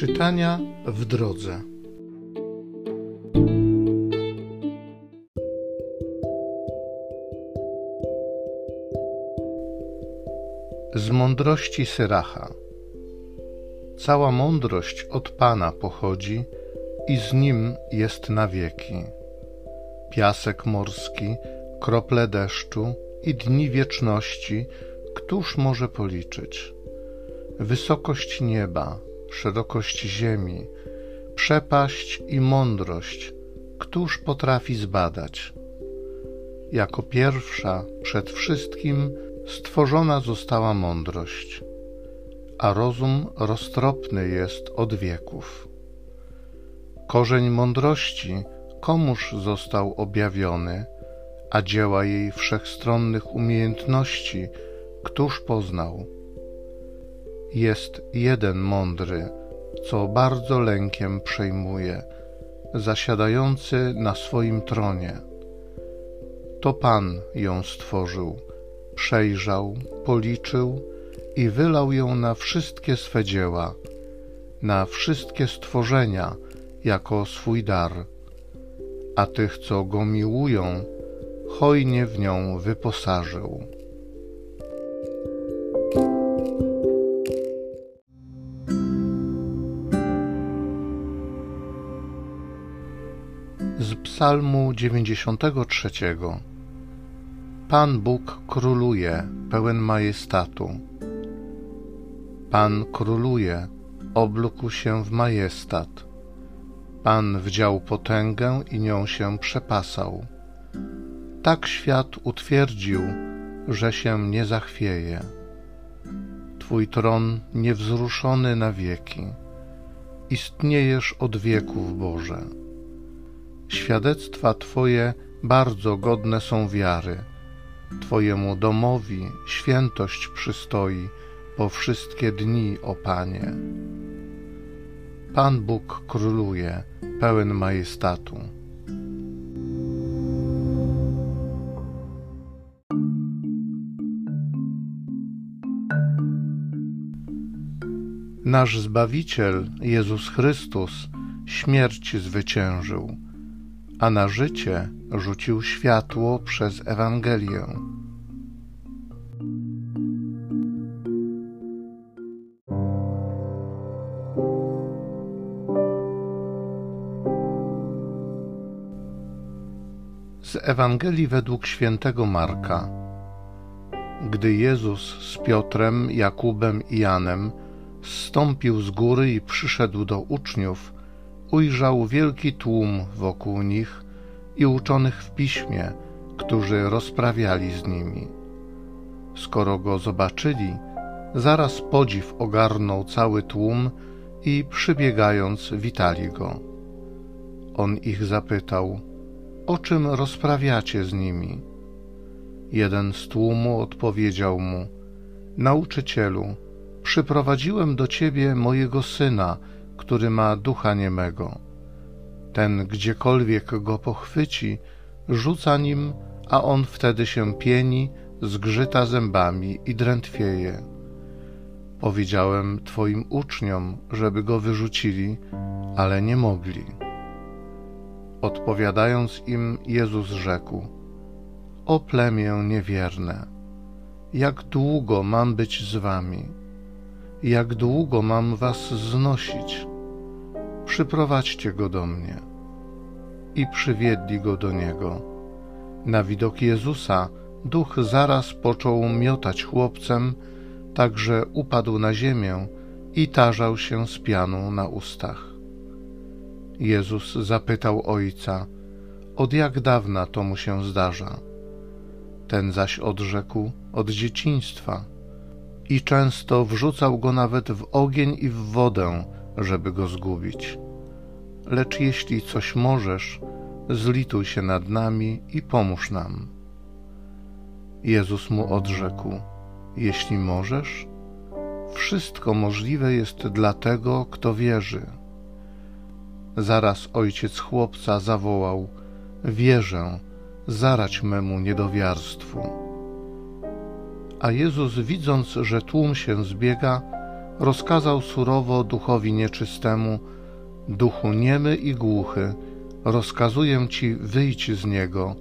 Czytania w drodze. Z mądrości Syracha. Cała mądrość od Pana pochodzi i z nim jest na wieki. Piasek morski, krople deszczu i dni wieczności, któż może policzyć? Wysokość nieba, szerokość ziemi, przepaść i mądrość, któż potrafi zbadać? Jako pierwsza przed wszystkim stworzona została mądrość, a rozum roztropny jest od wieków. Korzeń mądrości komuż został objawiony, a dzieła jej wszechstronnych umiejętności któż poznał? Jest jeden mądry, co bardzo lękiem przejmuje, zasiadający na swoim tronie. To Pan ją stworzył, przejrzał, policzył i wylał ją na wszystkie swe dzieła, na wszystkie stworzenia jako swój dar, a tych, co go miłują, hojnie w nią wyposażył. Psalmu 93 Pan Bóg króluje, pełen majestatu. Pan króluje, oblókł się w majestat. Pan wdział potęgę i nią się przepasał. Tak świat utwierdził, że się nie zachwieje. Twój tron niewzruszony na wieki. Istniejesz od wieków, Boże. Świadectwa Twoje bardzo godne są wiary. Twojemu domowi świętość przystoi po wszystkie dni, o Panie. Pan Bóg króluje, pełen majestatu. Nasz Zbawiciel, Jezus Chrystus, śmierć zwyciężył a na życie rzucił światło przez Ewangelię. Z Ewangelii według świętego Marka. Gdy Jezus z Piotrem, Jakubem i Janem zstąpił z góry i przyszedł do uczniów, ujrzał wielki tłum wokół nich i uczonych w piśmie, którzy rozprawiali z nimi. Skoro go zobaczyli, zaraz podziw ogarnął cały tłum i przybiegając witali go. On ich zapytał, o czym rozprawiacie z nimi? Jeden z tłumu odpowiedział mu, Nauczycielu, przyprowadziłem do ciebie mojego syna, który ma ducha niemego. Ten gdziekolwiek go pochwyci, rzuca nim, a on wtedy się pieni, zgrzyta zębami i drętwieje. Powiedziałem Twoim uczniom, żeby go wyrzucili, ale nie mogli. Odpowiadając im, Jezus rzekł: O plemię niewierne, jak długo mam być z wami? Jak długo mam was znosić? Przyprowadźcie go do mnie. I przywiedli go do niego. Na widok Jezusa duch zaraz począł miotać chłopcem, tak że upadł na ziemię i tarzał się z pianą na ustach. Jezus zapytał ojca, od jak dawna to mu się zdarza. Ten zaś odrzekł od dzieciństwa i często wrzucał go nawet w ogień i w wodę, żeby go zgubić. Lecz jeśli coś możesz, zlituj się nad nami i pomóż nam. Jezus mu odrzekł: Jeśli możesz, wszystko możliwe jest dla tego, kto wierzy. Zaraz ojciec chłopca zawołał: Wierzę, zarać memu niedowiarstwu. A Jezus, widząc, że tłum się zbiega, rozkazał surowo duchowi nieczystemu, duchu niemy i głuchy, rozkazuję ci wyjdź z niego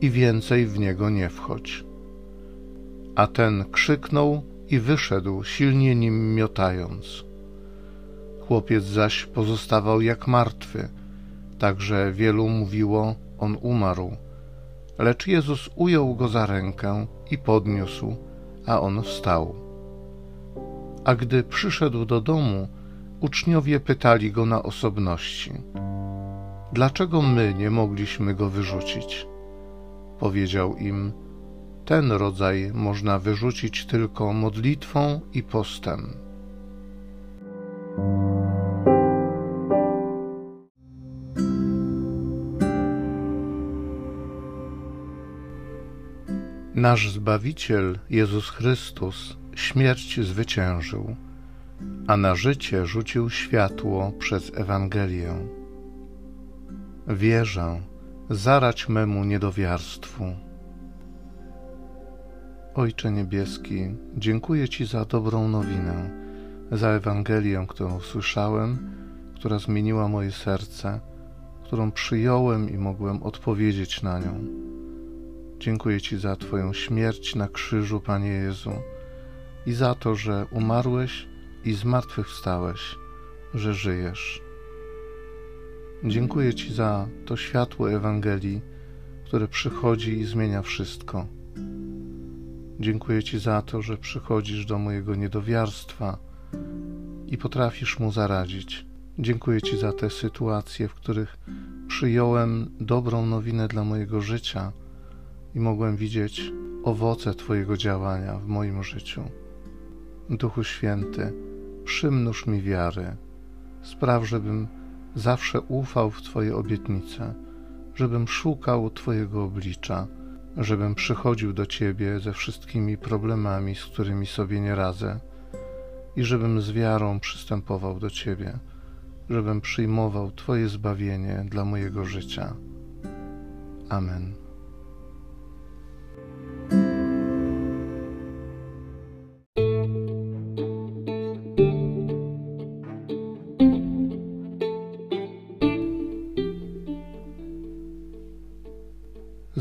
i więcej w niego nie wchodź. A ten krzyknął i wyszedł, silnie nim miotając. Chłopiec zaś pozostawał jak martwy, także wielu mówiło, on umarł. Lecz Jezus ujął go za rękę i podniósł, a on wstał. A gdy przyszedł do domu, uczniowie pytali go na osobności: Dlaczego my nie mogliśmy go wyrzucić? Powiedział im: Ten rodzaj można wyrzucić tylko modlitwą i postem. Nasz Zbawiciel, Jezus Chrystus, śmierć zwyciężył, a na życie rzucił światło przez Ewangelię. Wierzę, zarać memu niedowiarstwu. Ojcze Niebieski, dziękuję Ci za dobrą nowinę, za Ewangelię, którą słyszałem, która zmieniła moje serce, którą przyjąłem i mogłem odpowiedzieć na nią. Dziękuję Ci za Twoją śmierć na krzyżu, Panie Jezu, i za to, że umarłeś i zmartwychwstałeś, że żyjesz. Dziękuję Ci za to światło Ewangelii, które przychodzi i zmienia wszystko. Dziękuję Ci za to, że przychodzisz do mojego niedowiarstwa i potrafisz mu zaradzić. Dziękuję Ci za te sytuacje, w których przyjąłem dobrą nowinę dla mojego życia i mogłem widzieć owoce Twojego działania w moim życiu. Duchu Święty, przymnóż mi wiary, spraw, żebym zawsze ufał w Twoje obietnice, żebym szukał Twojego oblicza, żebym przychodził do Ciebie ze wszystkimi problemami, z którymi sobie nie radzę i żebym z wiarą przystępował do Ciebie, żebym przyjmował Twoje zbawienie dla mojego życia. Amen.